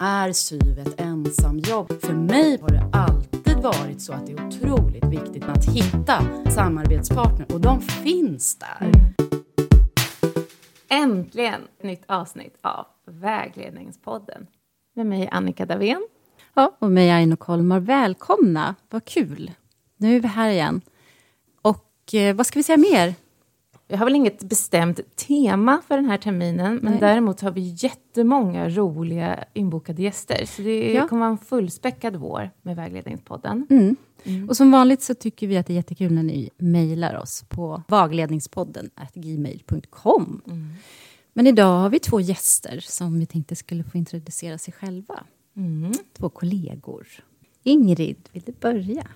Är SYV ett ensamjobb? För mig har det alltid varit så att det är otroligt viktigt att hitta samarbetspartner och de finns där. Äntligen ett nytt avsnitt av Vägledningspodden. Med mig Annika Davén. Ja, och mig Aino Kolmar. Välkomna, vad kul. Nu är vi här igen. Och eh, vad ska vi säga mer? Vi har väl inget bestämt tema för den här terminen, men Nej. däremot har vi jättemånga roliga inbokade gäster. Så det Ja. kommer vara en fullspäckad vår med Vägledningspodden. Och som vanligt så tycker vi att det är jättekul när ni mejlar oss på vagledningspodden gmail.com. Men idag har vi två gäster som vi tänkte skulle få introducera sig själva. Två kollegor. Ingrid, vill du börja?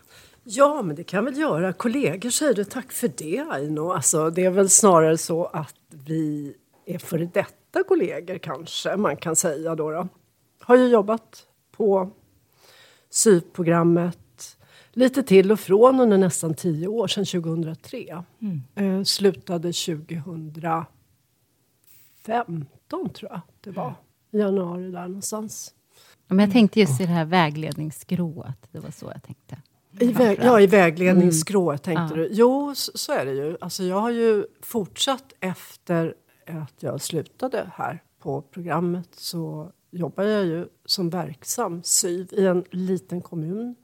Ja, men det kan väl göra. Kollegor säger du. Tack för det, Aino. Alltså, det är väl snarare så att vi är före detta kollegor, kanske man kan säga. Då, då. Har ju jobbat på syprogrammet lite till och från under nästan tio år, sedan 2003. Eh, slutade 2015, tror jag det var. I januari där någonstans. Ja, Men jag tänkte just i det här vägledningsskrået. Det var så jag tänkte. I väg, ja, i vägledningsskrået tänkte Ja. du. Jo, så, så är det ju. Alltså, jag har ju fortsatt efter att jag slutade här på programmet så jobbar jag ju som verksam SYV i en liten kommun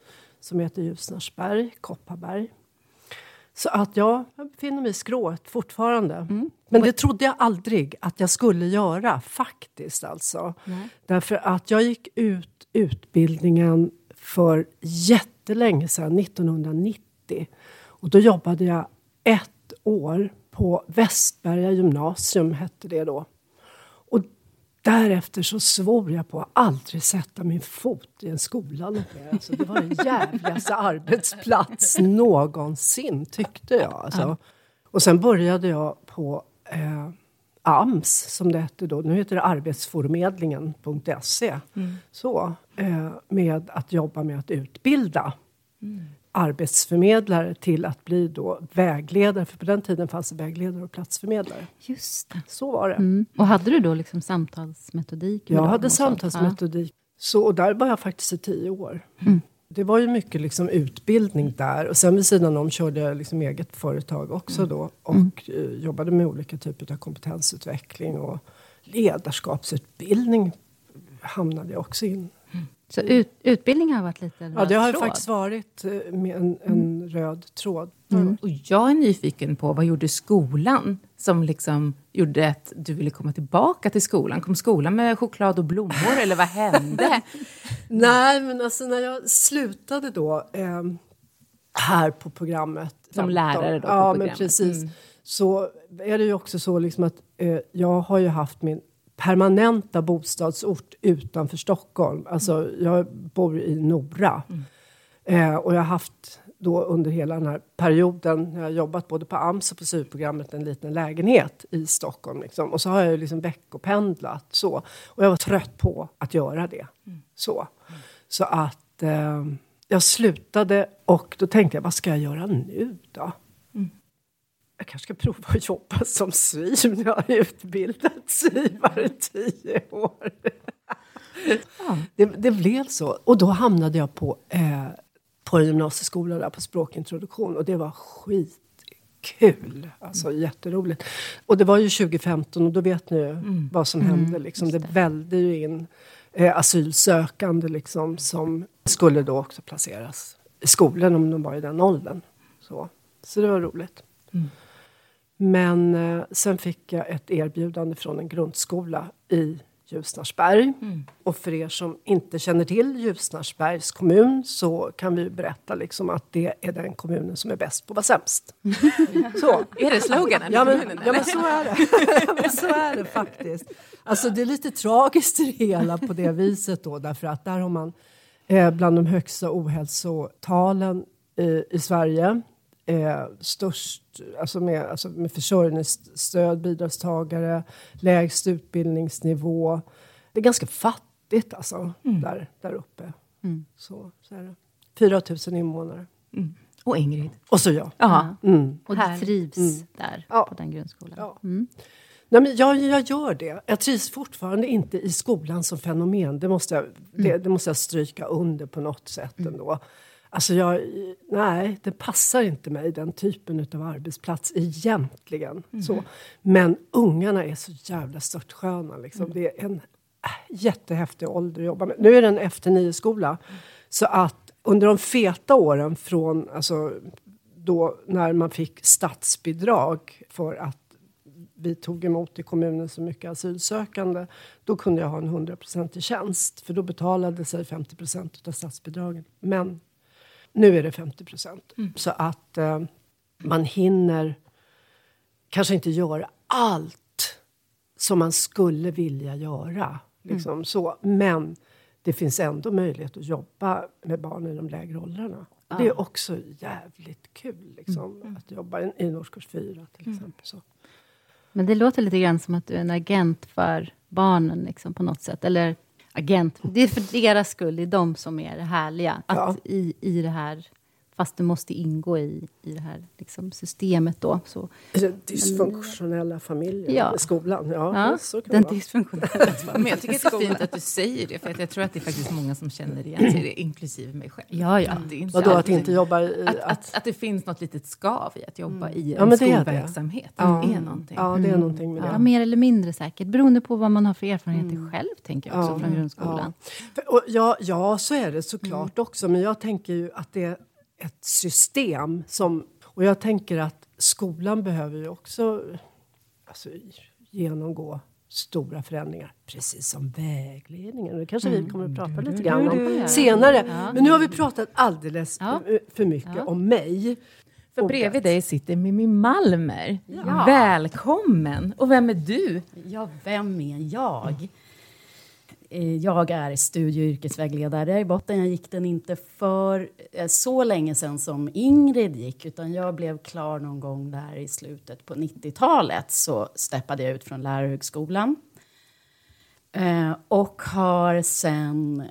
som heter Ljusnarsberg, Kopparberg. Så att ja, jag befinner mig i skrået fortfarande. Men det trodde jag aldrig att jag skulle göra, faktiskt. alltså. Därför att jag gick ut utbildningen för jättelänge sedan, 1990. Och då jobbade jag ett år på Västberga gymnasium, hette det då. Och därefter så svor jag på att aldrig sätta min fot i en skola mer. Alltså, det var den jävligaste arbetsplats någonsin, tyckte jag. Alltså. Och sen började jag på eh, AMS, som det hette då. Nu heter det arbetsförmedlingen.se. Så, eh, med att jobba med att utbilda arbetsförmedlare till att bli då vägledare. För på den tiden fanns det vägledare och platsförmedlare. Just det. Så var det. Mm. Och hade du då liksom samtalsmetodik? Jag hade samtalsmetodik. Så, och där var jag faktiskt i tio år. Mm. Det var ju mycket liksom utbildning där. Och sen vid sidan om körde jag liksom eget företag också Mm. då. Och eh, jobbade med olika typer av kompetensutveckling och ledarskapsutbildning hamnade jag också in. Ja. Så ut, utbildning har varit lite Ja, det har tråd. faktiskt varit eh, med en, en röd tråd. Och jag är nyfiken på, vad gjorde skolan som liksom gjorde att du ville komma tillbaka till skolan? Kom skolan med choklad och blommor, eller vad hände? Nej, men alltså när jag slutade då eh, här på programmet. Som lärare då på Ja, men precis. Så är det ju också så liksom att eh, jag har ju haft min permanenta bostadsort utanför Stockholm. Alltså jag bor i Nora. Eh, och jag har haft då under hela den här perioden, när jag har jobbat både på AMS och på SYV-programmet, en liten lägenhet i Stockholm. Liksom. Och så har jag ju liksom veckopendlat så. Och jag var trött på att göra det. Så, så att eh, jag slutade och då tänkte jag, vad ska jag göra nu då? Jag kanske ska prova att jobba som SYV. Jag har utbildat SYVare i tio år. Det, det blev så. Och då hamnade jag på, eh, på en gymnasieskola där på språkintroduktion. Och det var skitkul. Alltså jätteroligt. Och det var ju 2015 och då vet ni ju vad som hände. Liksom. Det välde ju in eh, asylsökande liksom, som skulle då också placeras i skolan om de var i den åldern. Så, så det var roligt. Men eh, sen fick jag ett erbjudande från en grundskola i Ljusnarsberg. Och för er som inte känner till Ljusnarsbergs kommun så kan vi berätta liksom att det är den kommunen som är bäst på att vara sämst. Så. Är det sloganen? Ja i men, kommunen, ja, men så är det. Ja, men så är det faktiskt. Alltså det är lite tragiskt i det hela på det viset då. Därför att där har man eh, bland de högsta ohälsotalen eh, i Sverige. Eh, störst, alltså med, alltså med försörjningsstöd, bidragstagare, lägst utbildningsnivå. Det är ganska fattigt alltså, där, där uppe. Så, så är det. 4 000 invånare. Och Ingrid. Och så jag. Ja. Mm. Och du trivs där Ja. på den grundskolan? Ja. Nej, men jag, jag gör det. Jag trivs fortfarande inte i skolan som fenomen. Det måste jag, det, det måste jag stryka under på något sätt ändå. Alltså jag, nej, det passar inte mig, den typen av arbetsplats egentligen. Så. Men ungarna är så jävla störtsköna. Liksom. Det är en äh, jättehäftig ålder att jobba med. Nu är det en efter nio-skola. Så att under de feta åren från alltså, då när man fick statsbidrag för att vi tog emot i kommunen så mycket asylsökande, då kunde jag ha en 100% tjänst. För då betalade sig 50% av statsbidragen. Men nu är det 50%. Så att eh, man hinner kanske inte göra allt som man skulle vilja göra. Liksom, så. Men det finns ändå möjlighet att jobba med barn i de lägre åldrarna. Det är också jävligt kul liksom, att jobba i, i en årskurs fyra till exempel. Så. Men det låter lite grann som att du är en agent för barnen liksom, på något sätt. Eller agent, det är för deras skull, det är de som är det härliga. Att Ja. i, i det här, fast du måste ingå i, i det här liksom, systemet då. Så, Eller Dysfunktionella familjer Ja. i skolan. Ja, ja, så kan den det dysfunktionella Men jag tycker det är fint att du säger det, för att jag tror att det är faktiskt många som känner igen sig i det, inklusive mig själv. Ja, ja. Att det inte Vadå, att inte jobba i... att, att, att det finns något litet skav i att jobba i Ja, en men det är det. skolverksamhet. Det Ja. är någonting. Ja, det är någonting med det. Ja, mer eller mindre säkert, beroende på vad man har för erfarenheter själv, tänker jag också, Ja. från grundskolan. För- Och ja, ja, så är det såklart också. Men jag tänker ju att det ett system som... Och jag tänker att skolan behöver ju också alltså, genomgå stora förändringar. Precis som vägledningen. Det kanske vi kommer att prata lite grann om senare. Men nu har vi pratat alldeles Ja. eh, för mycket om mig. För Och bredvid att- dig sitter Mimmi Malmer. Välkommen! Och vem är du? Ja, vem är jag? Eh, jag är studie och yrkesvägledare i botten. Jag gick den inte för eh, så länge sedan som Ingrid gick utan jag blev klar någon gång där i slutet på 90-talet så steppade jag ut från lärarhögskolan. Eh, och har sen,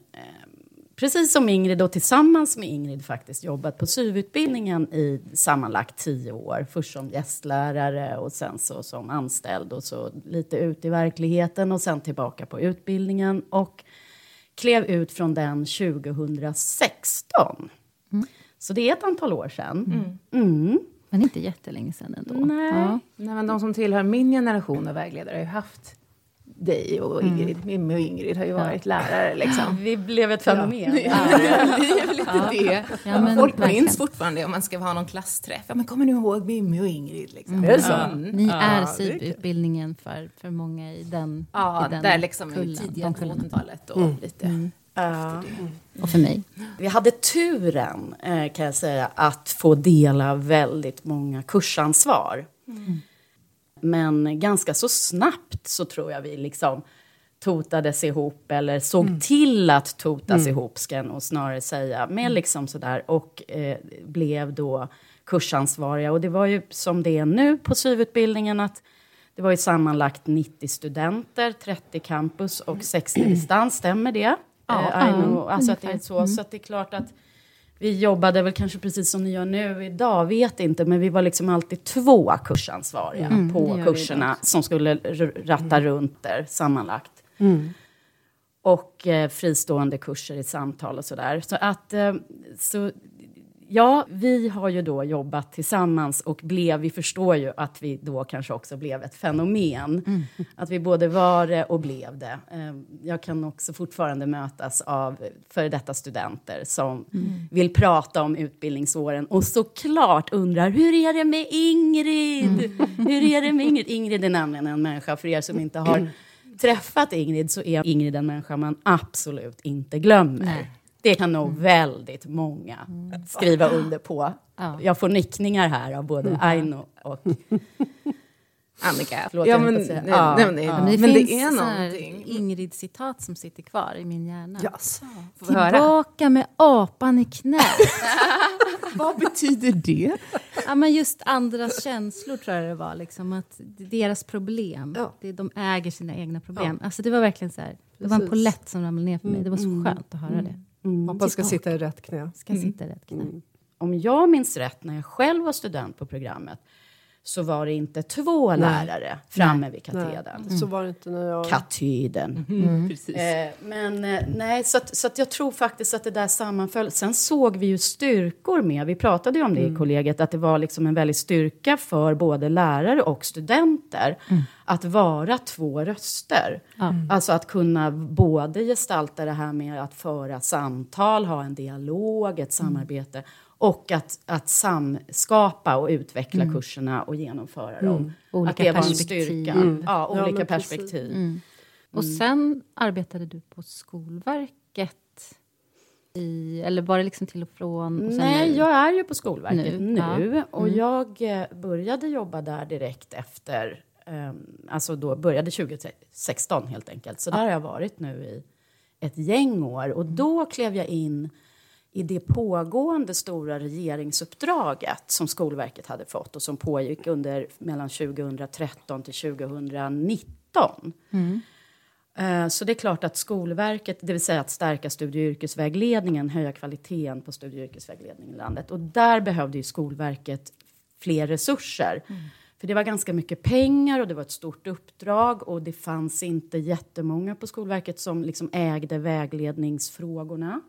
precis som Ingrid och tillsammans med Ingrid faktiskt jobbat på SYV-utbildningen i sammanlagt tio år. Först som gästlärare och sen så som anställd och så lite ut i verkligheten och sen tillbaka på utbildningen. Och klev ut från den 2016. Så det är ett antal år sedan. Mm. Men inte jättelänge sedan ändå. Nej. Ja. Nej, men de som tillhör min generation av vägledare har ju haft dig och Ingrid. Mimmi och Ingrid har ju varit lärare. Liksom. Vi blev ett fenomen. Det är väl lite det. Ja, men Folk verkligen. minns fortfarande om man ska ha någon klassträff. Ja, men kommer ni ihåg Mimmi och Ingrid? Liksom. Är det så? Ni är SYV-utbildningen för, för många i den, Ja, i den där liksom i kullen, tidiga de kullarna. 2000-talet och lite. Ja. Och för mig. Vi hade turen, eh, kan jag säga, att få dela väldigt många kursansvar. Men ganska så snabbt så tror jag vi liksom totades ihop, eller såg till att totas ihop, ska jag nog snarare säga, med liksom sådär, och eh, blev då kursansvariga. Och det var ju som det är nu på SYV-utbildningen, att det var ju sammanlagt 90 studenter, 30 campus och 60 distans, stämmer det? Ja, Eh, alltså att det är så, så att det är klart att vi jobbade väl kanske precis som ni gör nu idag, vet inte, men vi var liksom alltid två kursansvariga Mm, på kurserna som skulle ratta runt där sammanlagt. Och eh, fristående kurser i samtal och sådär. Så att, eh, så, ja, vi har ju då jobbat tillsammans och blev, vi förstår ju att vi då kanske också blev ett fenomen. Att vi både var det och blev det. Eh, jag kan också fortfarande mötas av före detta studenter som vill prata om utbildningsåren och såklart undrar hur är det med Ingrid? Hur är det med Ingrid? Ingrid är nämligen en människa, för er som inte har träffat Ingrid så är Ingrid en människa man absolut inte glömmer. Nej. Det kan nog väldigt många skriva under på. Ja. Jag får nickningar här av både Aino och Annika. Förlåt, ja, jag men, nej, Ja, nej, men, det, ja. Men det men finns det är någonting. Ingrid-citat som sitter kvar i min hjärna. Yes. Får vi höra? Tillbaka med apan i knät. Vad betyder det? ja, men just andras känslor tror jag det var. Liksom, att deras problem. Ja. Det, de äger sina egna problem. Alltså, det var verkligen så här. Det var en polett som ramlade ner för mig. Det var så skönt att höra det. Hoppas ska sitta i rätt knä. Ska sitta i rätt knä. om jag minns rätt, när jag själv var student på programmet, så var det inte två lärare framme vid katedern. Nej, så var det inte när jag... Katedern. Mm. Precis. Eh, men eh, nej, så, att, så att jag tror faktiskt att det där sammanföll. Sen såg vi ju styrkor med. Vi pratade ju om det i kollegiet, att det var liksom en väldig styrka för både lärare och studenter att vara två röster. Alltså att kunna både gestalta det här med att föra samtal, ha en dialog, ett samarbete och att, att samskapa och utveckla kurserna och genomföra dem. Olika att det var en styrka. Mm. Ja, Ja, olika precis. perspektiv. Och sen arbetade du på Skolverket? I, eller var det liksom till och från? Och Nej, nu? jag är ju på Skolverket Nu, nu, ja. och jag eh, började jobba där direkt efter, ehm, alltså då började 2016 helt enkelt. Så där har jag varit nu i ett gäng år och då klev jag in i det pågående stora regeringsuppdraget som Skolverket hade fått och som pågick under mellan 2013 till 2019. Eh, Så det är klart att Skolverket, det vill säga att stärka studie och yrkesvägledningen, höja kvaliteten på studie och yrkesvägledningen i landet. Och där behövde ju Skolverket fler resurser. För det var ganska mycket pengar och det var ett stort uppdrag och det fanns inte jättemånga på Skolverket som liksom ägde vägledningsfrågorna.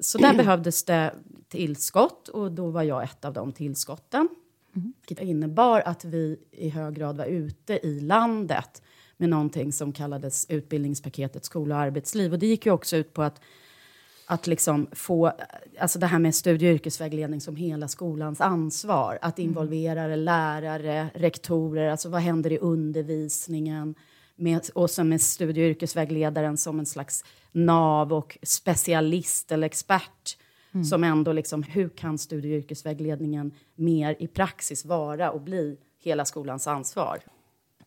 Så där behövdes det tillskott och då var jag ett av de tillskotten. Vilket innebar att vi i hög grad var ute i landet med någonting som kallades utbildningspaketet skola och arbetsliv. Och det gick ju också ut på att, att liksom få, alltså det här med studie och yrkesvägledning som hela skolans ansvar. Att involvera lärare, rektorer, alltså vad händer i undervisningen? Med, och sen med studie och yrkesvägledaren som en slags nav och specialist eller expert. Som ändå liksom, hur kan studie och yrkesvägledningen mer i praxis vara och bli hela skolans ansvar?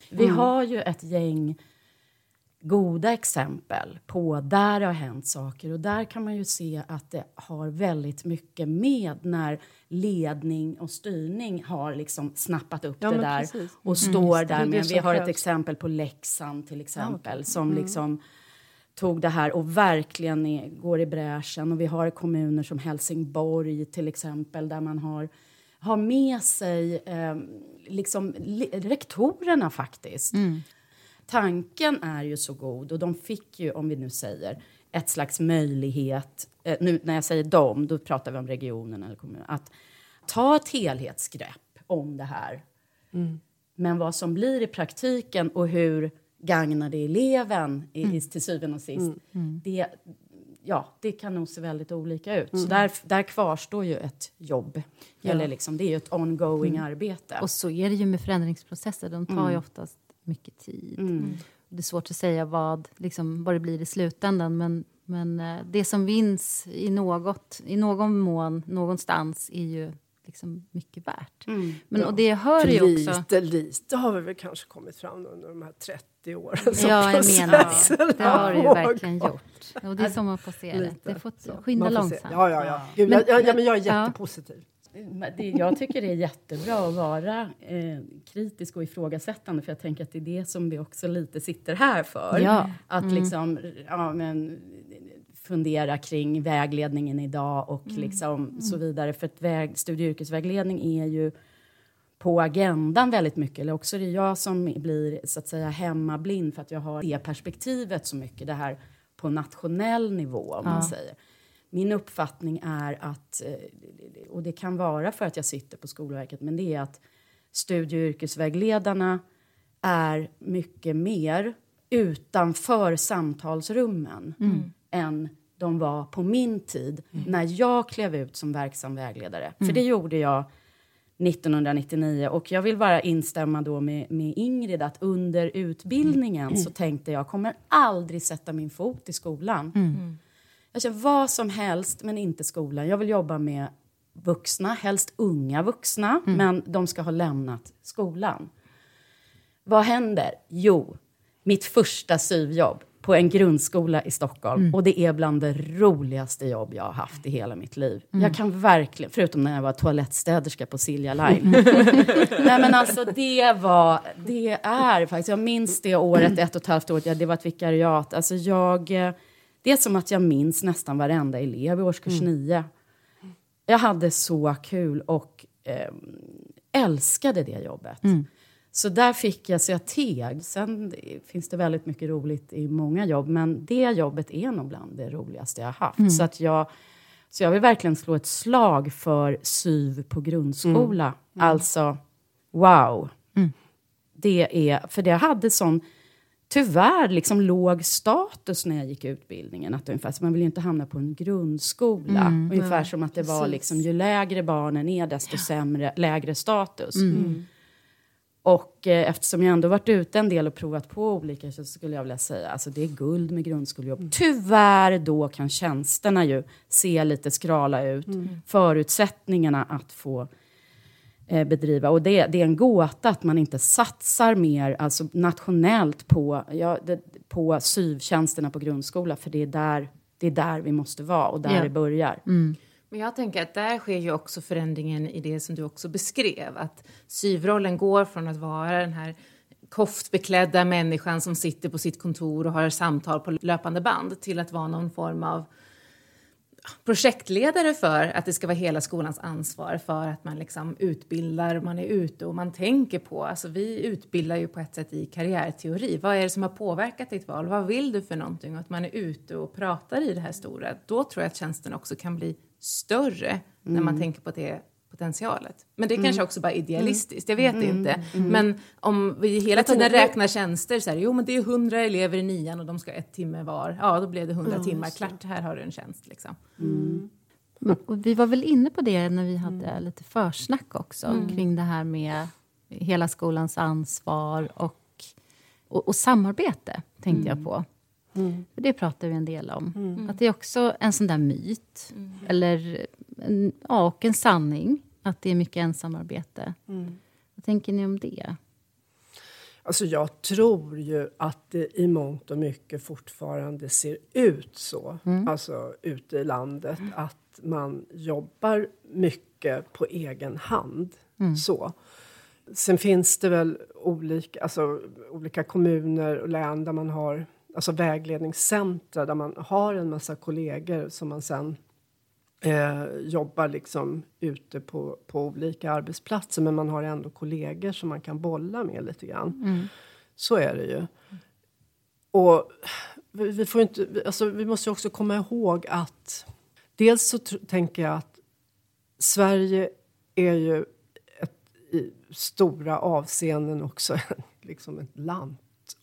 Vi har ju ett gäng goda exempel på där det har hänt saker. Och där kan man ju se att det har väldigt mycket med när ledning och styrning har liksom snappat upp Ja, det men där precis. och står det är där som Vi har ett exempel på Leksand till exempel som liksom tog det här och verkligen är, går i bräschen. Och vi har kommuner som Helsingborg till exempel där man har, har med sig eh, liksom rektorerna faktiskt. Tanken är ju så god och de fick ju, om vi nu säger, ett slags möjlighet, eh, nu när jag säger dem, då pratar vi om regionen eller kommunen, att ta ett helhetsgrepp om det här. Men vad som blir i praktiken och hur gagnar det eleven i, i, till syvende och sist, det, ja, det kan nog se väldigt olika ut. Så där, där kvarstår ju ett jobb. Eller liksom, det är ju ett ongoing arbete. Och så är det ju med förändringsprocesser, de tar ju oftast mycket tid. Det är svårt att säga vad, liksom, vad det blir i slutändan, men, men eh, det som vinns i, något, i någon mån, någonstans, är ju liksom mycket värt. Men, och det jag hör För ju också... lite, lite har vi väl kanske kommit fram under de här 30 åren. som Ja, jag menar det. Det har du ju verkligen gjort. Och det är man får se det. Lite, Det får skynda långsamt. Ja, ja, ja. Gud, Men- jag, jag, ja, men jag är ja. jättepositiv. Men Det, jag tycker det är jättebra att vara eh, kritisk och ifrågasättande för jag tänker att det är det som vi också lite sitter här för. Ja. Att liksom ja, men, fundera kring vägledningen idag och liksom så vidare. För att väg, studie och yrkesvägledning är ju på agendan väldigt mycket. Eller också är det jag som blir så att säga hemmablind för att jag har det perspektivet så mycket. Det här på nationell nivå om man säger. Min uppfattning är att, eh, och det kan vara för att jag sitter på Skolverket, men det är att studie och yrkesvägledarna är mycket mer utanför samtalsrummen än de var på min tid när jag klev ut som verksam vägledare. För det gjorde jag 1999 och jag vill bara instämma då med, med Ingrid att under utbildningen så tänkte jag kommer aldrig sätta min fot i skolan. Känner vad som helst men inte skolan. Jag vill jobba med vuxna, helst unga vuxna, men de ska ha lämnat skolan. Vad händer? Jo, mitt första syvjobb på en grundskola i Stockholm. Och det är bland det roligaste jobb jag har haft i hela mitt liv. Jag kan verkligen, förutom när jag var toalettstäderska på Silja Line. Nej men alltså det var, det är faktiskt, jag minns det året, ett och ett halvt år, det var ett vikariat. Alltså jag, eh, det är som att jag minns nästan varenda elev i årskurs nio. Jag hade så kul och eh, älskade det jobbet. Så där fick jag, så jag teg. Sen finns det väldigt mycket roligt i många jobb, men det jobbet är nog bland det roligaste jag har haft. Så, att jag, så jag vill verkligen slå ett slag för SYV på grundskola. Alltså, wow. Det är, för det hade sån, tyvärr, liksom låg status när jag gick utbildningen. Att ungefär, så man vill ju inte hamna på en grundskola. ungefär som att det var liksom, ju lägre barnen är, desto sämre, lägre status. Och eh, eftersom jag ändå varit ute en del och provat på olika så skulle jag vilja säga alltså det är guld med grundskolejobb. Tyvärr då kan tjänsterna ju se lite skrala ut. Förutsättningarna att få bedriva. Och det, det är en gåta att man inte satsar mer alltså nationellt på, ja, det, på syvtjänsterna på grundskola. För det är där, det är där vi måste vara och där Ja. det börjar. Men jag tänker att där sker ju också förändringen i det som du också beskrev. Att syvrollen går från att vara den här koftbeklädda människan som sitter på sitt kontor och har samtal på löpande band till att vara någon form av projektledare för att det ska vara hela skolans ansvar för att man liksom utbildar, man är ute och man tänker på, alltså vi utbildar ju på ett sätt i karriärteori. Vad är det som har påverkat ditt val? Vad vill du för någonting? Och att man är ute och pratar i det här stora. Då tror jag att tjänsten också kan bli större när man tänker på det potentialet. Men det är kanske också bara idealistiskt, jag vet inte. Men om vi hela tiden räknar tjänster så här, jo men det är 100 elever i nian och de ska ett timme var. Ja, då blev det 100 timmar, klart, här har du en tjänst liksom. Och vi var väl inne på det när vi hade lite försnack också kring det här med hela skolans ansvar och, och, och samarbete, tänkte jag på. Det pratar vi en del om. Att det är också en sån där myt, eller en, ja, och en sanning, att det är mycket ensamarbete. Vad tänker ni om det? Alltså jag tror ju att det i mångt och mycket fortfarande ser ut så, alltså ute i landet, att man jobbar mycket på egen hand. Så. Sen finns det väl olika, alltså, olika kommuner och län där man har alltså vägledningscentra där man har en massa kollegor som man sen eh, jobbar liksom ute på, på olika arbetsplatser men man har ändå kollegor som man kan bolla med lite grann. Så är det ju. Och vi, vi, får inte, alltså, vi måste också komma ihåg att dels så tänker jag att Sverige är ju ett, i stora avseenden också liksom ett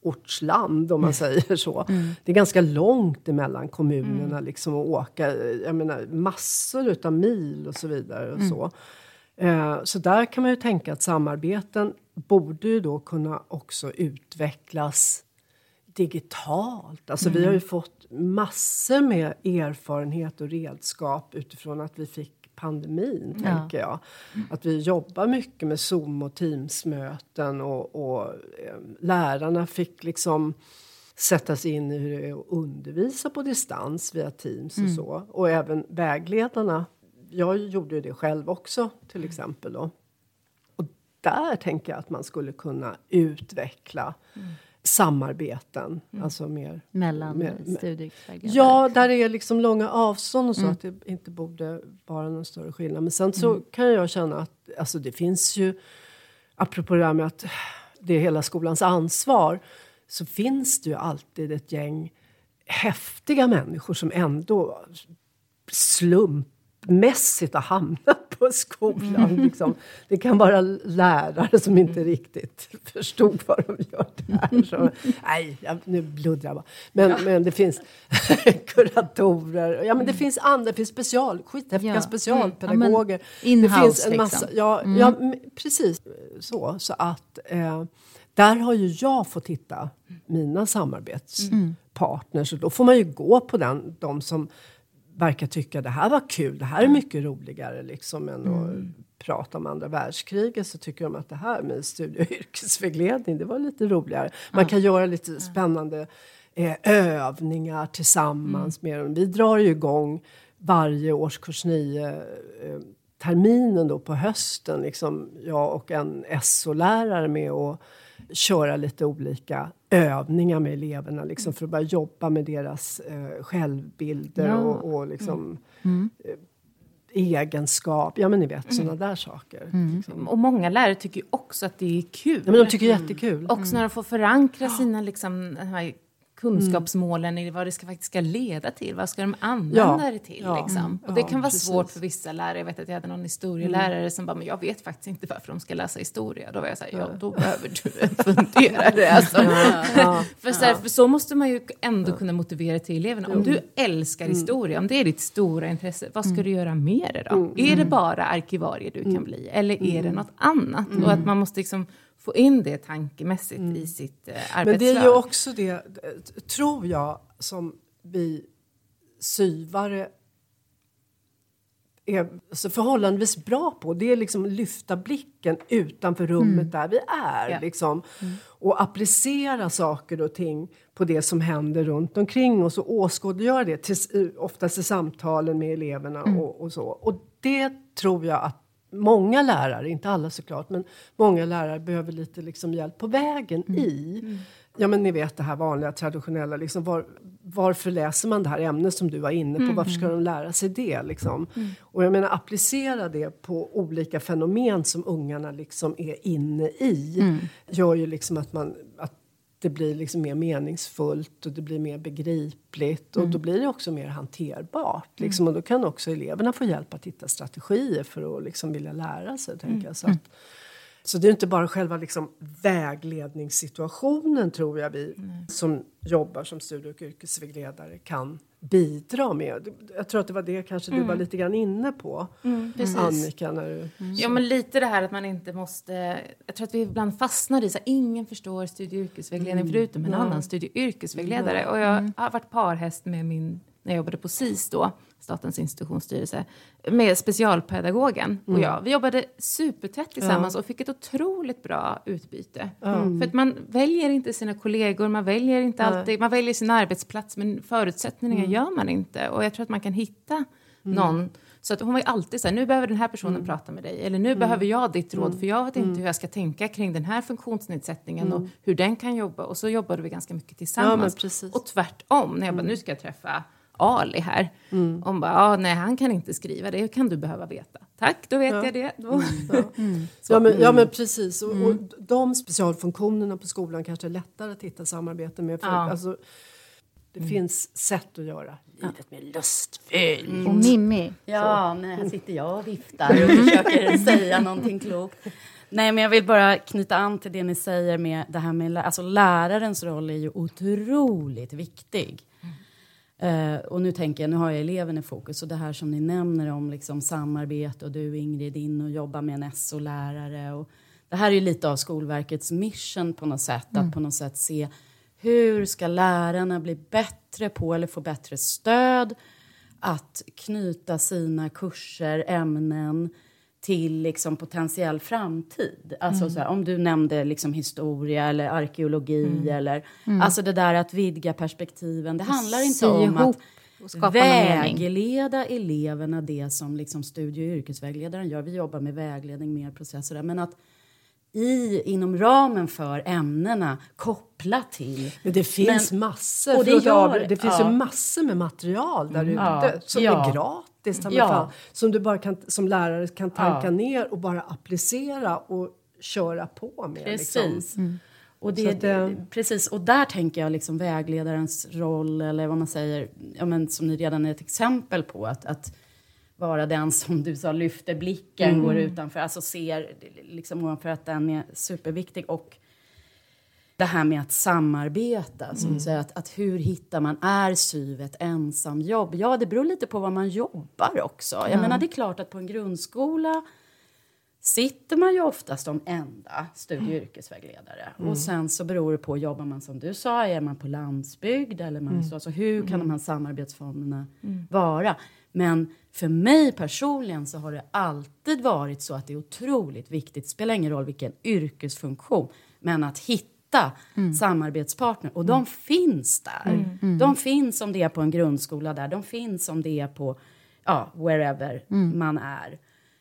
landortsland om man säger så. Det är ganska långt emellan kommunerna liksom att åka, jag menar massor utav mil och så vidare och så. Eh, så där kan man ju tänka att samarbeten borde ju då kunna också utvecklas digitalt. Alltså vi har ju fått massor med erfarenhet och redskap utifrån att vi fick pandemin, tänker jag. Att vi jobbar mycket med Zoom och Teams-möten och, och eh, lärarna fick liksom sätta sig in i hur det är att undervisa på distans via Teams och så. Och även vägledarna. Jag gjorde ju det själv också, till exempel. Då. Och där tänker jag att man skulle kunna utveckla samarbeten. Alltså mer... Mellan Med- studievägledare? Ja, där det är liksom långa avstånd och så, att det inte borde vara någon större skillnad. Men sen så kan jag känna att alltså det finns ju, apropå det här med att det är hela skolans ansvar, så finns det ju alltid ett gäng häftiga människor som ändå slumpmässigt har hamnat på skolan. Liksom. Det kan vara lärare som inte riktigt förstod vad de gör där. Så, nej, jag, nu bluddrar jag bara. Men, men det finns kuratorer. Ja, men det finns andra, det finns special, skithäftiga Ja. specialpedagoger. Mm. Ja, det finns en massa, liksom. ja, ja, m- precis så. Så att eh, där har ju jag fått hitta mina samarbetspartners. Och då får man ju gå på den, de som verkar tycka det här var kul, det här är mycket roligare liksom än att prata om andra världskriget så tycker de att det här med studie och yrkesvägledning, det var lite roligare. Man kan göra lite spännande eh, övningar tillsammans med dem. Vi drar ju igång varje årskurs 9 eh, terminen då på hösten, liksom jag och en SO-lärare med att köra lite olika övningar med eleverna liksom, för att börja jobba med deras eh, självbilder Ja. och, och liksom, eh, egenskap. Ja, men ni vet, sådana där saker. Liksom. Och många lärare tycker också att det är kul. Ja, men de tycker jättekul. Också när de får förankra sina liksom, kunskapsmålen i vad det ska, faktiskt ska leda till. Vad ska de använda Ja. det till? Ja. Liksom. Och det kan vara precis. svårt för vissa lärare. Jag vet att jag hade någon historielärare som bara, men jag vet faktiskt inte varför de ska läsa historia. Då var jag så här, ja, då behöver du en funderare. Alltså. för, så här, för så måste man ju ändå kunna motivera till eleverna. Om du älskar historia, om det är ditt stora intresse, vad ska du göra med det då? Är det bara arkivarie du kan bli? Eller är det något annat? Och att man måste liksom få in det tankemässigt i sitt eh, Men det arbetslag. är ju också det, eh, tror jag, som vi syvare är alltså förhållandevis bra på. Det är liksom att lyfta blicken utanför rummet där vi är. Ja. Liksom, Och applicera saker och ting på det som händer runt omkring oss och åskådliggöra det, till, eh, oftast i samtalen med eleverna och, och så. Och det tror jag att många lärare, inte alla såklart, men många lärare behöver lite liksom hjälp på vägen i. Ja men ni vet det här vanliga traditionella, liksom, var, varför läser man det här ämnet som du var inne på? Varför ska de lära sig det? Liksom? Och jag menar applicera det på olika fenomen som ungarna liksom är inne i. Gör ju liksom att, man, att det blir liksom mer meningsfullt och det blir mer begripligt och då blir det också mer hanterbart. Liksom, och då kan också eleverna få hjälp att hitta strategier för att liksom vilja lära sig. Tänker jag. Så, att, så det är inte bara själva liksom vägledningssituationen tror jag vi som jobbar som studie och yrkesvägledare kan bidra med. Jag tror att det var det kanske du var lite grann inne på, precis. Annika. När du, Ja, men lite det här att man inte måste... Jag tror att vi ibland fastnar i så här, ingen förstår studie och yrkesvägledning förutom en annan studie och yrkesvägledare. Och jag har varit parhäst med min, när jag jobbade på SIS då, Statens institutionsstyrelse, med specialpedagogen och jag. Vi jobbade supertätt tillsammans och fick ett otroligt bra utbyte. För att man väljer inte sina kollegor, man väljer inte alltid, man väljer sin arbetsplats men förutsättningar gör man inte. Och jag tror att man kan hitta någon så att hon var ju alltid så här, nu behöver den här personen prata med dig. Eller nu behöver jag ditt råd för jag vet inte hur jag ska tänka kring den här funktionsnedsättningen och hur den kan jobba. Och så jobbade vi ganska mycket tillsammans. precis. och tvärtom, när jag bara, nu ska jag träffa Ali här. Hon bara, ah, nej han kan inte skriva, det kan du behöva veta. Tack, då vet jag det. Då. Ja men, ja men precis. Och, och de specialfunktionerna på skolan kanske är lättare att hitta samarbete med. För, Ja. alltså, det finns sätt att göra livet mer lustfyllt. Och Mimmi, Ja, nej, här sitter jag och viftar och försöker säga någonting klokt. Nej, men jag vill bara knyta an till det ni säger med det här med lä- alltså lärarens roll är ju otroligt viktig. Eh, och nu tänker jag, nu har jag eleven i fokus och det här som ni nämner om liksom samarbete och du Ingrid in och jobba med en SO-lärare och det här är ju lite av Skolverkets mission på något sätt, att på något sätt se hur ska lärarna bli bättre på eller få bättre stöd att knyta sina kurser, ämnen till liksom potentiell framtid. Alltså så här, om du nämnde liksom historia eller arkeologi eller alltså det där att vidga perspektiven. Det handlar inte sy om ihop att vägleda eleverna det som liksom studie och yrkesvägledaren gör. Vi jobbar med vägledning, mer processer. Men att i, inom ramen för ämnena koppla till Men det finns Men- massor. och det gör- Avbry- det finns ja. ju massor med material där ute Ja, som ja. är gratis. Ja. fan, som du bara kan, som lärare kan tanka ner och bara applicera och köra på med. Liksom. Precis. Och, Så det, att det- precis. och där tänker jag liksom vägledarens roll, eller vad man säger, ja, men som ni redan är ett exempel på, att, att vara den som du sa lyfter blicken, Mm. går utanför, alltså ser liksom ovanför att den är superviktig. Och det här med att samarbeta, som Mm. att, att hur hittar man, är SYV ett ensamjobb? Ja, det beror lite på vad man jobbar också. Jag menar, det är klart att på en grundskola sitter man ju oftast som enda studie och yrkesvägledare. Och sen så beror det på, jobbar man som du sa, är man på landsbygd eller man så, alltså hur kan de här samarbetsformerna vara? Men för mig personligen så har det alltid varit så att det är otroligt viktigt, spelar ingen roll vilken yrkesfunktion, men att hitta samarbetspartner. Och de finns där. De finns om det är på en grundskola där, de finns om det är på, ja, wherever man är.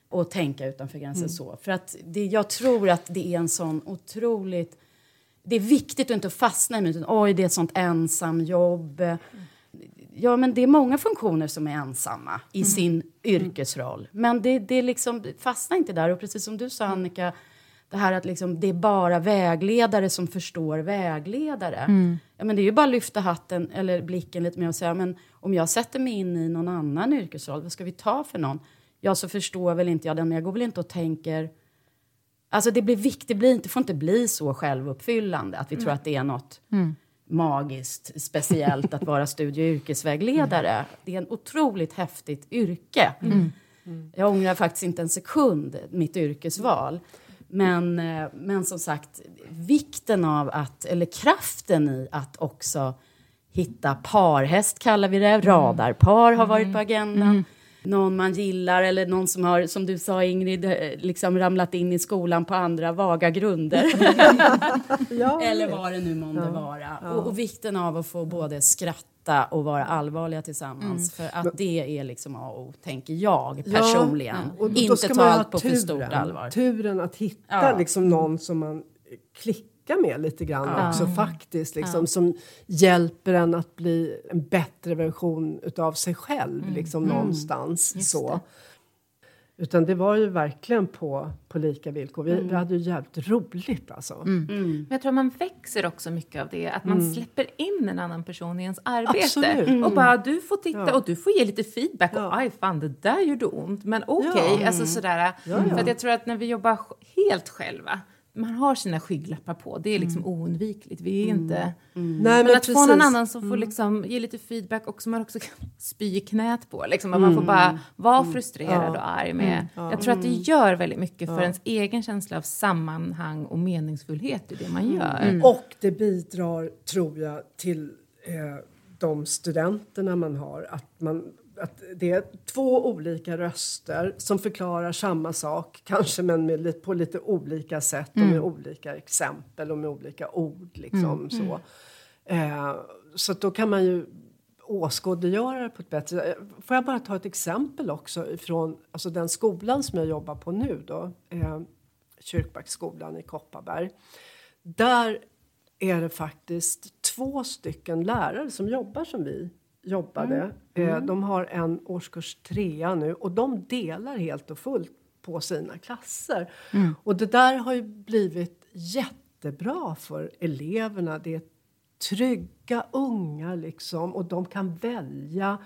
Och tänka utanför gränsen så. För att det, jag tror att det är en sån otroligt... Det är viktigt att inte fastna i myten, oj det är ett sånt ensamjobb. Ja, men det är många funktioner som är ensamma i Mm. sin yrkesroll. Men det, det liksom fastnar inte där. Och precis som du sa, Annika, det här att liksom, det är bara vägledare som förstår vägledare. Mm. Ja, men det är ju bara att lyfta hatten eller blicken lite mer och säga, men om jag sätter mig in i någon annan yrkesroll, vad ska vi ta för någon? Ja, så förstår väl inte jag den, men jag går väl inte och tänker Alltså det blir viktigt, det, blir inte, får inte bli så självuppfyllande att vi tror att det är något magiskt, speciellt att vara studie och yrkesvägledare. Det är en otroligt häftigt yrke. Jag ångrar faktiskt inte en sekund mitt yrkesval. Men, eh, men som sagt, vikten av att, eller kraften i att också hitta parhäst kallar vi det, radarpar har varit på agendan. Någon man gillar eller någon som har, som du sa Ingrid, eh, liksom ramlat in i skolan på andra vaga grunder. Ja, eller vad det nu månde vara. Och, och vikten av att få både skratta och vara allvarliga tillsammans. För att det är liksom A och O, tänker jag personligen. och då Inte ta allt på för stort allvar. Turen att hitta Ja. liksom någon som man klickar med lite grann också faktiskt. Liksom, Som hjälper en att bli en bättre version utav sig själv liksom någonstans. så. Utan det var ju verkligen på, på lika villkor. Vi, vi hade ju jävligt roligt alltså. Men jag tror man växer också mycket av det, att man släpper in en annan person i ens arbete. Absolut. Och bara, du får titta Ja. och du får ge lite feedback. Ja. Och aj fan, det där gjorde ont. Men okej, Ja. alltså sådär. För att jag tror att när vi jobbar helt själva, man har sina skygglappar på, det är liksom oundvikligt. Vi är inte... Nej, Men, att få någon precis. annan som får liksom ge lite feedback och som man också kan spy i knät på. Liksom, att man får bara vara frustrerad och arg med. Jag tror att det gör väldigt mycket för ens egen känsla av sammanhang och meningsfullhet i det man gör. Och det bidrar, tror jag, till eh, de studenterna man har. Att, man, att det är två olika röster som förklarar samma sak, kanske men med, på lite olika sätt och med olika exempel och med olika ord. Liksom, så eh, så då kan man ju åskådliggöra det på ett bättre sätt. Får jag bara ta ett exempel också ifrån alltså den skolan som jag jobbar på nu då, eh, Kyrkbacksskolan i Kopparberg. Där är det faktiskt två stycken lärare som jobbar som vi jobbade. Eh, de har en årskurs trea nu och de delar helt och fullt på sina klasser. Och det där har ju blivit jättebra för eleverna. Det är trygga unga liksom och de kan välja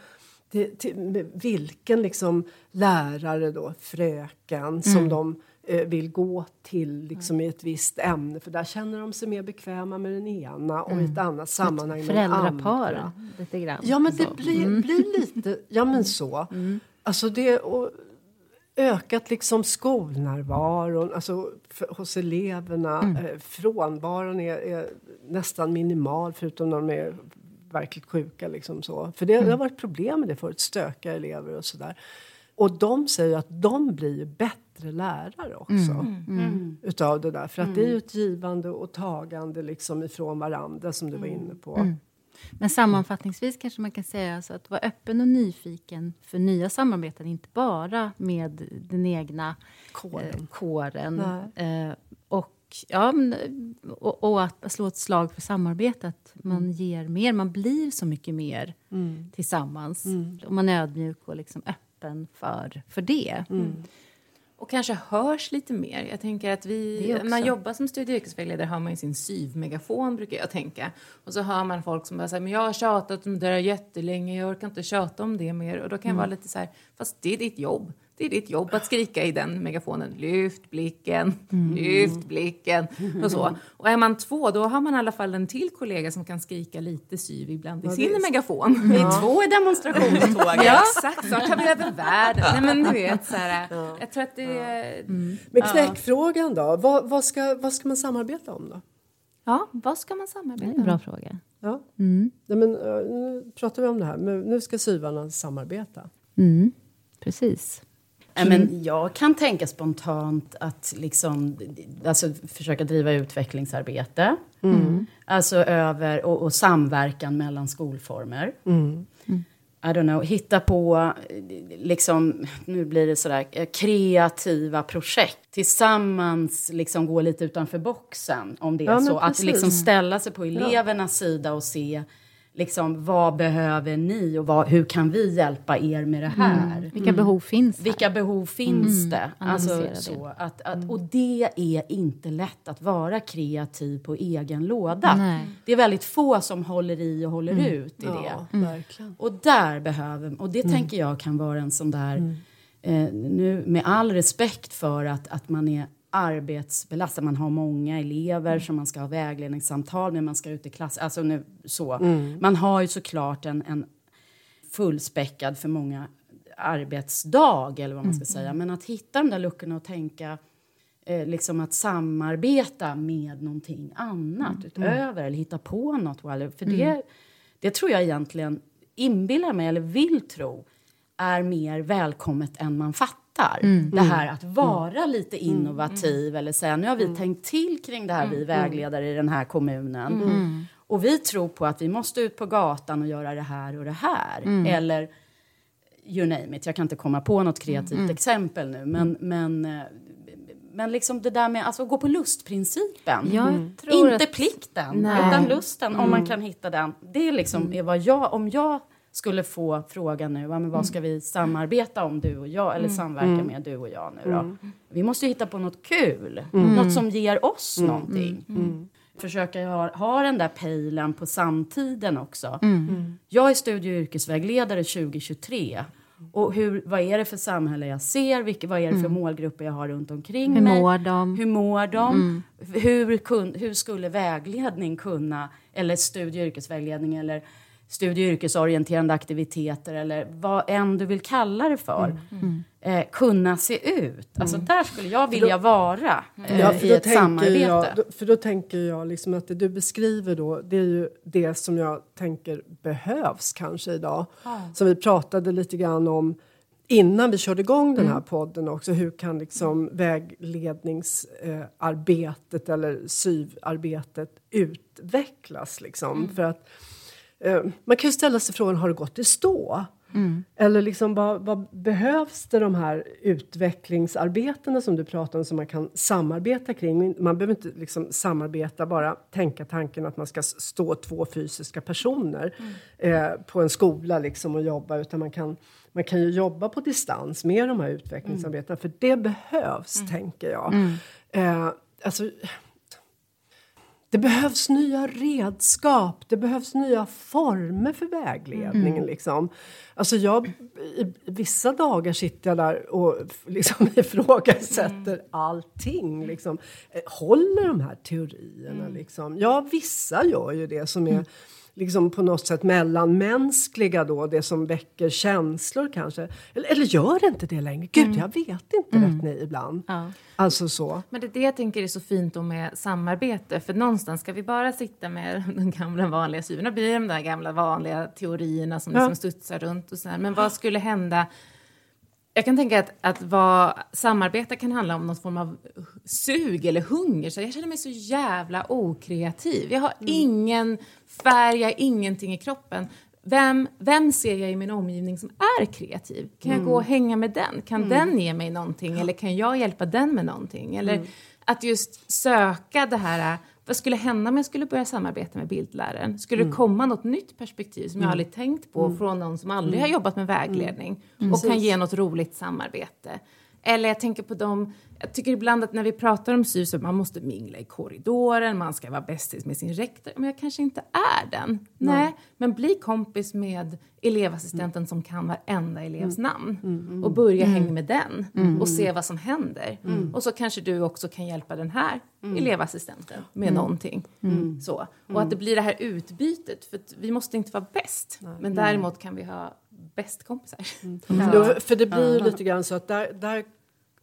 till, till, vilken liksom lärare då, fröken, som de eh, vill gå till liksom, i ett visst ämne. För där känner de sig mer bekväma med den ena och i ett annat sammanhang med den andra. Föräldrapar, lite grann. Ja, men det blir, blir lite... Ja, men så. Alltså det... Och, ökat liksom skolnärvaron alltså för, hos eleverna. Eh, frånvaron är, är nästan minimal förutom när de är verkligt sjuka. Liksom så. För det, det har varit problem med det förut, stökiga elever och sådär. Och de säger att de blir ju bättre lärare också. Utav det där. För att det är ju ett givande och tagande liksom ifrån varandra som du var inne på. Men sammanfattningsvis kanske man kan säga alltså att vara öppen och nyfiken för nya samarbeten, inte bara med den egna Kåren. eh, kåren. Eh, och, ja, men, och, och att slå ett slag för samarbete, att man ger mer, man blir så mycket mer tillsammans. Och man är ödmjuk och liksom öppen för, för det. Och kanske hörs lite mer. Jag tänker att vi, när man jobbar som studie och yrkesvägledare har man ju sin syvmegafon brukar jag tänka. Och så hör man folk som bara säger, men jag har tjatat om det där jättelänge, jag orkar inte tjata om det mer. Och då kan jag vara lite så här, fast det är ditt jobb. Det är ditt jobb att skrika i den megafonen. Lyft blicken, lyft blicken och så. Och är man två, då har man i alla fall en till kollega som kan skrika lite syv ibland i sin megafon. Vi är två i demonstrationståget. Ja, exakt. Snart tar vi över världen. Nej, men du vet, så här, jag tror att det är... Men knäckfrågan då? Vad, vad, ska, vad ska man samarbeta om då? Ja, vad ska man Det är en samarbeta bra om? fråga. Ja. Nej, men, eh, nu pratar vi om det här, men nu ska syvarna samarbeta. Mm, precis. Ja, men jag kan tänka spontant att liksom, alltså, försöka driva utvecklingsarbete. Alltså över, och, och samverkan mellan skolformer. I don't know, hitta på, liksom, nu blir det sådär, eh, kreativa projekt. Tillsammans liksom gå lite utanför boxen, om det är Ja, så. Att liksom ställa sig på elevernas sida och se Liksom, vad behöver ni och vad, hur kan vi hjälpa er med det här? Mm. Vilka behov finns här? Vilka behov finns Mm. det? Alltså, det. så, att, att, och det är inte lätt att vara kreativ på egen låda. Nej. Det är väldigt få som håller i och håller ut i det. Ja, verkligen. Och där behöver, och det tänker jag kan vara en sån där, eh, nu med all respekt för att, att man är arbetsbelastad, man har många elever som man ska ha vägledningssamtal med, man ska ut i klass, alltså nu så. Man har ju såklart en, en fullspäckad för många arbetsdag eller vad man ska säga, men att hitta de där luckorna och tänka eh, liksom att samarbeta med någonting annat utöver eller hitta på något. Eller, för det, det tror jag egentligen inbillar mig eller vill tro är mer välkommet än man fattar. Det här att vara lite innovativ eller säga nu har vi tänkt till kring det här vi vägledare i den här kommunen. Och vi tror på att vi måste ut på gatan och göra det här och det här. Eller you name it. Jag kan inte komma på något kreativt exempel nu. Men, men, eh, men liksom det där med alltså, att gå på lustprincipen. Jag tror Inte att- plikten, Nej. utan lusten. Om man kan hitta den. Det är liksom är vad jag, om jag skulle få frågan nu, men vad ska vi samarbeta om du och jag, eller samverka med du och jag nu då? Vi måste ju hitta på något kul, något som ger oss någonting. Försöka ha, ha den där pejlen på samtiden också. Jag är studie och yrkesvägledare 2023. Och hur, vad är det för samhälle jag ser? Vilka, vad är det för målgrupper jag har runt omkring Hur mig? mår de? Hur mår de? Hur, kun, hur skulle vägledning kunna, eller studie och yrkesvägledning eller studie och yrkesorienterande aktiviteter eller vad än du vill kalla det för, Eh, kunna se ut? Alltså där skulle jag vilja vara eh, Ja, i då ett samarbete. Jag, då- för då tänker jag liksom att det du beskriver då, det är ju det som jag tänker behövs kanske idag. Som vi pratade lite grann om innan vi körde igång den här podden också. Hur kan liksom vägledningsarbetet eller syvarbetet utvecklas liksom? För att man kan ju ställa sig frågan, har det gått i stå? Eller liksom, vad, vad behövs det de här utvecklingsarbetena som du pratar om som man kan samarbeta kring? Man behöver inte liksom samarbeta, bara tänka tanken att man ska stå två fysiska personer eh, på en skola liksom och jobba, utan man kan, man kan ju jobba på distans med de här utvecklingsarbetena, för det behövs, tänker jag. Eh, alltså, det behövs nya redskap, det behövs nya former för vägledningen. Liksom. Alltså jag, i, vissa dagar sitter jag där och liksom ifrågasätter allting. Liksom. Eh, Håller de här teorierna? Liksom? Ja, vissa gör ju det som är liksom på något sätt mellanmänskliga då, det som väcker känslor kanske. Eller, eller gör det inte det längre? Gud, jag vet inte vet ni ibland. Ja. Alltså så. Men det är det jag tänker är så fint då med samarbete. För någonstans ska vi bara sitta med den gamla vanliga synen. Blir de där gamla vanliga teorierna som Ja. liksom studsar runt och så här. Men vad skulle hända? Jag kan tänka att, att vad samarbete kan handla om någon form av sug eller hunger. Så jag känner mig så jävla okreativ. Jag har ingen färg, jag har ingenting i kroppen. Vem, vem ser jag i min omgivning som är kreativ? Kan jag gå och hänga med den? Kan den ge mig någonting? Eller kan jag hjälpa den med någonting? Eller att just söka det här, vad skulle hända om jag skulle börja samarbeta med bildläraren? Skulle det komma något nytt perspektiv som jag aldrig tänkt på från någon som aldrig har jobbat med vägledning och kan ge något roligt samarbete? Eller jag tänker på dem, jag tycker ibland att när vi pratar om SYV så man måste mingla i korridoren, man ska vara bästis med sin rektor. Men jag kanske inte är den. Nej, men bli kompis med elevassistenten som kan varenda elevs namn. Och börja hänga med den och se vad som händer. Och så kanske du också kan hjälpa den här elevassistenten med någonting. Så. Och att det blir det här utbytet, för att vi måste inte vara bäst. Men däremot kan vi ha bästkompisar. Då, för det blir ju lite grann så att där, där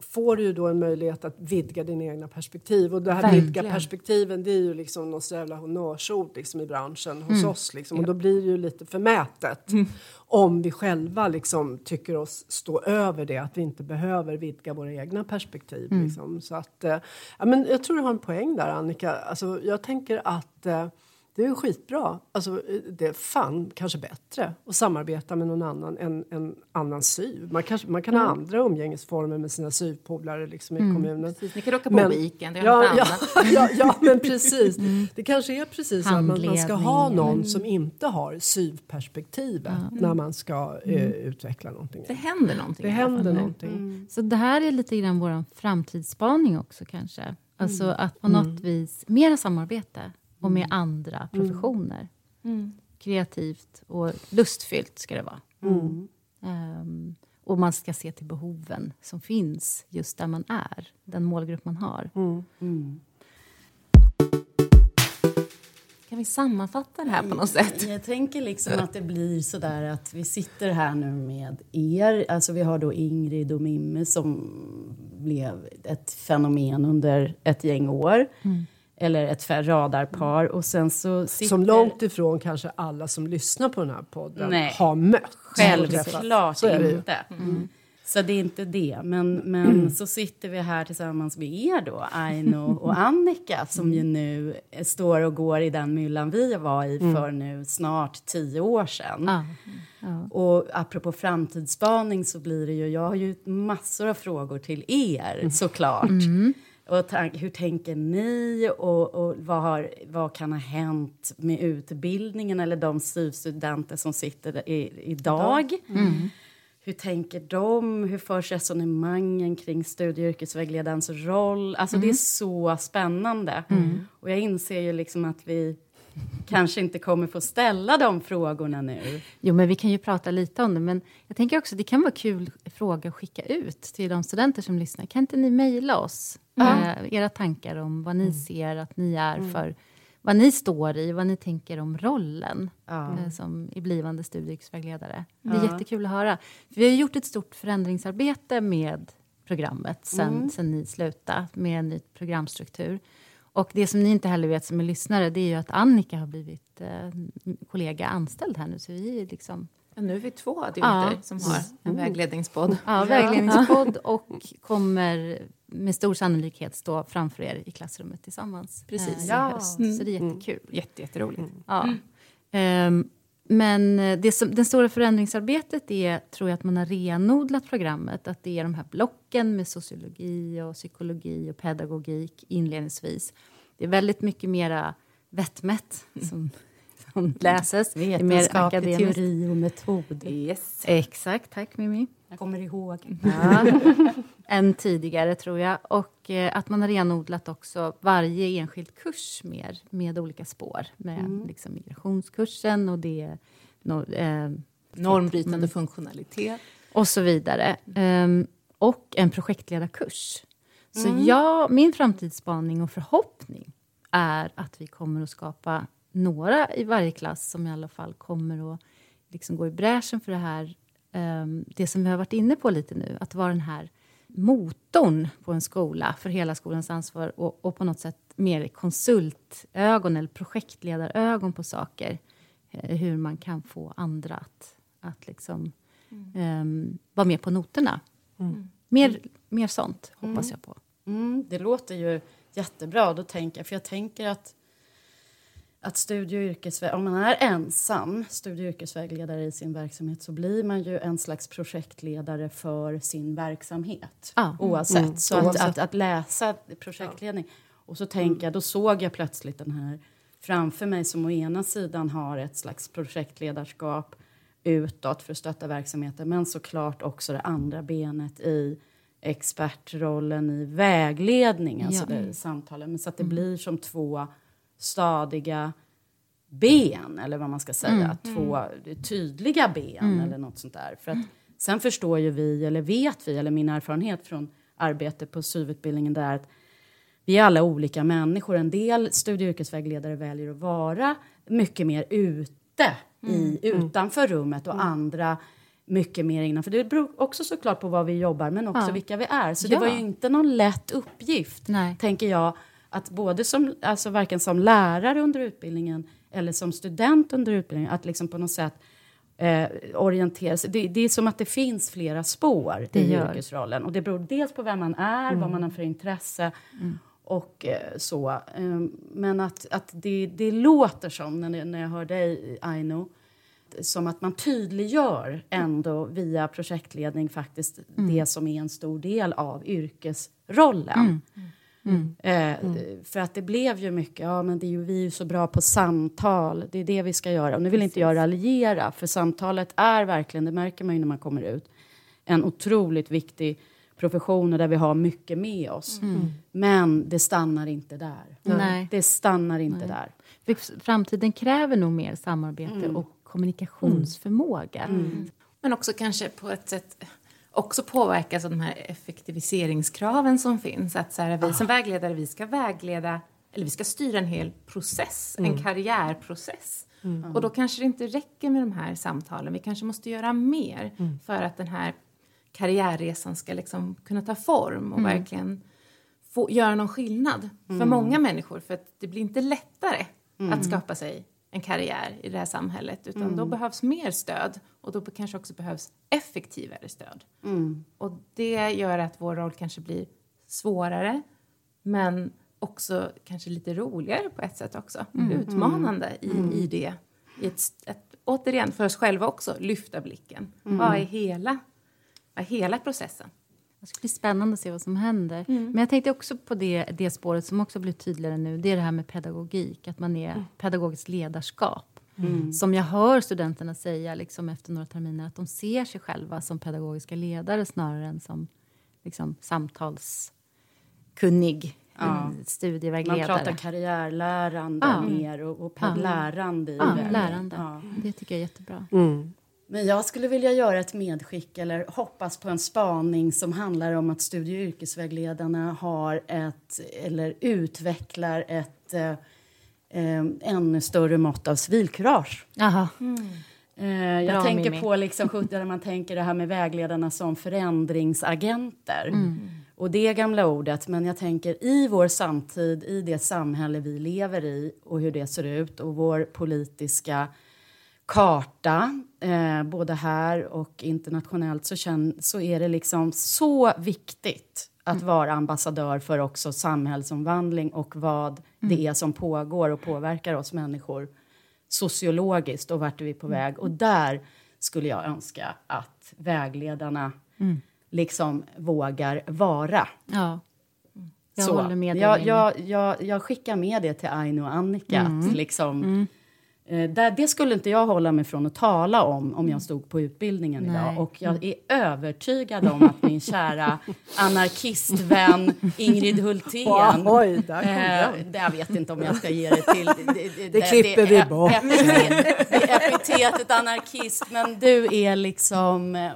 får du ju då en möjlighet att vidga dina egna perspektiv. Och det här Verkligen. vidga perspektiven det är ju liksom något jävla honnörsord liksom i branschen hos oss. Liksom. Och då blir det ju lite förmätet om vi själva liksom tycker oss stå över det, att vi inte behöver vidga våra egna perspektiv. Liksom. Så att, eh, ja, men jag tror du har en poäng där Annika. Alltså, jag tänker att eh, Det är skitbra. Alltså, det är fan kanske bättre att samarbeta med någon annan än en annan syv. Man, kanske, man kan ha andra umgängesformer med sina syvpolare liksom, i kommunen. Precis, ni kan åka på Men- weekend, Ja, ja, annat. ja, ja, men precis. Det kanske är precis att man, man ska ha någon som inte har syvperspektivet när man ska eh, utveckla någonting. Det händer någonting. Det händer nu. någonting. Så det här är lite grann vår framtidsspaning också kanske. Alltså att på något vis mera samarbete och med andra professioner. Kreativt och lustfyllt ska det vara. Ehm, och man ska se till behoven som finns just där man är, den målgrupp man har. Kan vi sammanfatta det här på något sätt? Jag tänker liksom att det blir så där att vi sitter här nu med er. Alltså vi har då Ingrid och Mimmi som blev ett fenomen under ett gäng år. Eller ett radarpar. Och sen så sitter... Som långt ifrån kanske alla som lyssnar på den här podden Nej. har mött. Självklart Så är det ju. inte. Så det är inte det. Men, men så sitter vi här tillsammans med er då, Aino och Annika, som ju nu står och går i den myllan vi var i för nu snart tio år sedan. Ja. Och apropå framtidsspaning så blir det ju, jag har ju massor av frågor till er såklart. Och tank, hur tänker ni och, och vad, har, vad kan ha hänt med utbildningen eller de studenter som sitter i, idag? Hur tänker de? Hur förs resonemangen kring studie och yrkesvägledarens roll? Alltså det är så spännande. Och jag inser ju liksom att vi kanske inte kommer få ställa de frågorna nu. Jo, men vi kan ju prata lite om det. Men jag tänker också det kan vara kul fråga att skicka ut till de studenter som lyssnar. Kan inte ni mejla oss eh, era tankar om vad ni ser att ni är för, vad ni står i, vad ni tänker om rollen eh, som i blivande studie och yrkesvägledare. Det är jättekul att höra. För vi har gjort ett stort förändringsarbete med programmet sen, sen ni slutade med en ny programstruktur. Och det som ni inte heller vet som är lyssnare, det är ju att Annika har blivit eh, kollega anställd här nu. Så vi är liksom Ja, nu är vi två adjunkter Ja. som har en vägledningspodd. ja, vägledningspodd och kommer med stor sannolikhet stå framför er i klassrummet tillsammans Precis. eh, i Ja. höst. Så det är jättekul. Jätte, jätteroligt. Ja. Ehm, men eh, det som, det stora förändringsarbetet är, tror jag, att man har renodlat programmet. Att det är de här blocken med sociologi och psykologi och pedagogik inledningsvis. Det är väldigt mycket mera vettmätt som, som läses. Det är mer akademiskt. teori och metod. Yes. Exakt, tack Mimi. Jag kommer ihåg. Ja, än tidigare tror jag. Och eh, att man har renodlat också varje enskild kurs mer med olika spår. Med liksom migrationskursen och det no, eh, Normbrytande funktionalitet. och så vidare. Ehm, och en projektledarkurs. Så jag, min framtidsspaning och förhoppning är att vi kommer att skapa några i varje klass som i alla fall kommer att liksom gå i bräschen för det här. Ehm, det som vi har varit inne på lite nu, att vara den här motorn på en skola för hela skolans ansvar och, och på något sätt mer konsultögon eller projektledarögon på saker. Eh, hur man kan få andra att, att liksom, ehm, vara med på noterna. Mer, mer sånt hoppas jag på. Mm, det låter ju jättebra. Då tänker för jag tänker att, att studie och yrkesvä- om man är ensam studie och yrkesvägledare i sin verksamhet så blir man ju en slags projektledare för sin verksamhet. Ja. Oavsett. Så att, Oavsett. att, att läsa projektledning. Och så tänker jag, då såg jag plötsligt den här framför mig som å ena sidan har ett slags projektledarskap utåt för att stötta verksamheten men såklart också det andra benet i expertrollen i vägledning, alltså Ja. det, i samtalen. Men så att det blir som två stadiga ben, eller vad man ska säga. Två tydliga ben eller något sånt där. För att sen förstår ju vi, eller vet vi, eller min erfarenhet från arbete på SYV-utbildningen där att vi är alla olika människor. En del studie och yrkesvägledare väljer att vara mycket mer ute, i, utanför rummet och andra mycket mer innanför. Det beror också såklart på vad vi jobbar, men också Ja. vilka vi är. Så Ja. det var ju inte någon lätt uppgift, Nej. tänker jag, att både som, alltså varken som lärare under utbildningen eller som student under utbildningen, att liksom på något sätt eh, orientera sig. Det, det är som att det finns flera spår Det i gör. yrkesrollen. Och det beror dels på vem man är, vad man har för intresse och eh, så. Eh, men att, att det, det låter som, när, när jag hör dig, Aino, som att man tydliggör ändå via projektledning faktiskt det som är en stor del av yrkesrollen. Mm. Eh, För att det blev ju mycket, ja men det är ju, vi är ju så bra på samtal, det är det vi ska göra. Och nu vill inte jag raljera, för samtalet är verkligen, det märker man ju när man kommer ut, en otroligt viktig profession där vi har mycket med oss. Men det stannar inte där. Nej. Det stannar inte där. För Framtiden kräver nog mer samarbete och kommunikationsförmåga. Men också kanske på ett sätt också påverkas av de här effektiviseringskraven som finns. Att så här, vi som vägledare, vi ska vägleda, eller vi ska styra en hel process, en karriärprocess. Och då kanske det inte räcker med de här samtalen. Vi kanske måste göra mer för att den här karriärresan ska liksom kunna ta form och verkligen få göra någon skillnad för många människor. För att det blir inte lättare att skapa sig en karriär i det här samhället. Utan då behövs mer stöd och då kanske också behövs effektivare stöd. Och det gör att vår roll kanske blir svårare men också kanske lite roligare på ett sätt också. Utmanande i, i det. I ett, ett, återigen, för oss själva också, lyfta blicken. Vad är hela, vad är hela processen? Det ska bli spännande att se vad som händer. Men jag tänkte också på det, det spåret som också blir tydligare nu. Det är det här med pedagogik, att man är pedagogiskt ledarskap. Som jag hör studenterna säga liksom efter några terminer att de ser sig själva som pedagogiska ledare snarare än som liksom, samtalskunnig Ja. eh, Man studievägledare. pratar karriärlärande Ja. mer och, och Ja. lärande i ja, lärande. Ja. Det tycker jag är jättebra. Men jag skulle vilja göra ett medskick eller hoppas på en spaning som handlar om att studie och yrkesvägledarna har ett, eller utvecklar ett eh, eh, ännu större mått av civilkurage. Jaha. Eh, jag Bra, tänker Mimmi. på liksom 70 där man tänker det här med vägledarna som förändringsagenter. Och det gamla ordet, men jag tänker i vår samtid, i det samhälle vi lever i och hur det ser ut och vår politiska karta, eh, både här och internationellt, så, känn, så är det liksom så viktigt att vara ambassadör för också samhällsomvandling och vad det är som pågår och påverkar oss människor sociologiskt och vart är vi på väg. Och där skulle jag önska att vägledarna liksom vågar vara. Ja. Jag Så. håller med dig. jag, jag, jag, jag skickar med det till Aino och Annika. Att liksom, eh, där, det skulle inte jag hålla mig från att tala om om jag stod på utbildningen Nej. idag. Och jag är övertygad om att min kära anarkistvän Ingrid Hultén Oj, där kom Eh, den. det, jag vet inte om jag ska ge det till... Det, det, klipper vi ep- bort. Epitet, det är epitetet anarkist, men du är liksom eh,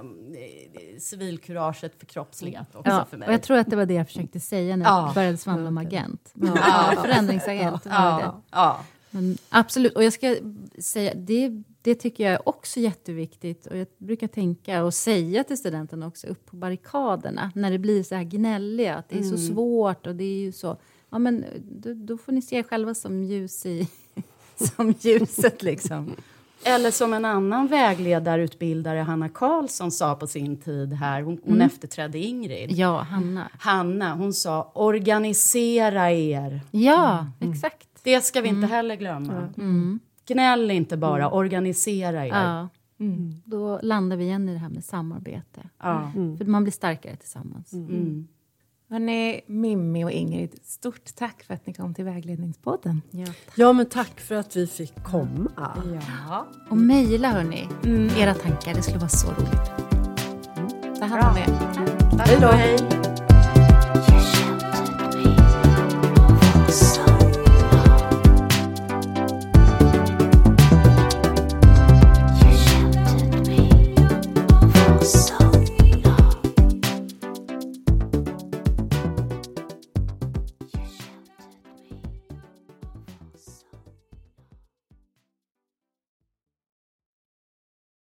civilkuraget förkroppsligat också Ja, för och mig. jag tror att det var det jag försökte säga när Ja. jag började svamla om agent. Ja. Förändringsagent. det. ja, ja. Men absolut, och jag ska säga, det, det tycker jag är också jätteviktigt. Och jag brukar tänka och säga till studenterna också, upp på barrikaderna, när det blir så här gnälliga, att det är så svårt och det är ju så. Ja, men då, då får ni se er själva som ljus i, som ljuset liksom. Eller som en annan vägledarutbildare, Hanna Karlsson, sa på sin tid här. Hon, hon efterträdde Ingrid. Ja, Hanna. Hanna, hon sa organisera er. Ja, exakt. Det ska vi inte heller glömma. Gnäll inte bara, organisera er. Ja. Då landar vi igen i det här med samarbete. Ja. För man blir starkare tillsammans. Mm. Hörrni, Mimmi och Ingrid, stort tack för att ni kom till Vägledningspodden. Ja. Ja, men tack för att vi fick komma. Ja. Och mejla hörni, era tankar. Det skulle vara så roligt. Ta hand om er. Tack och hej.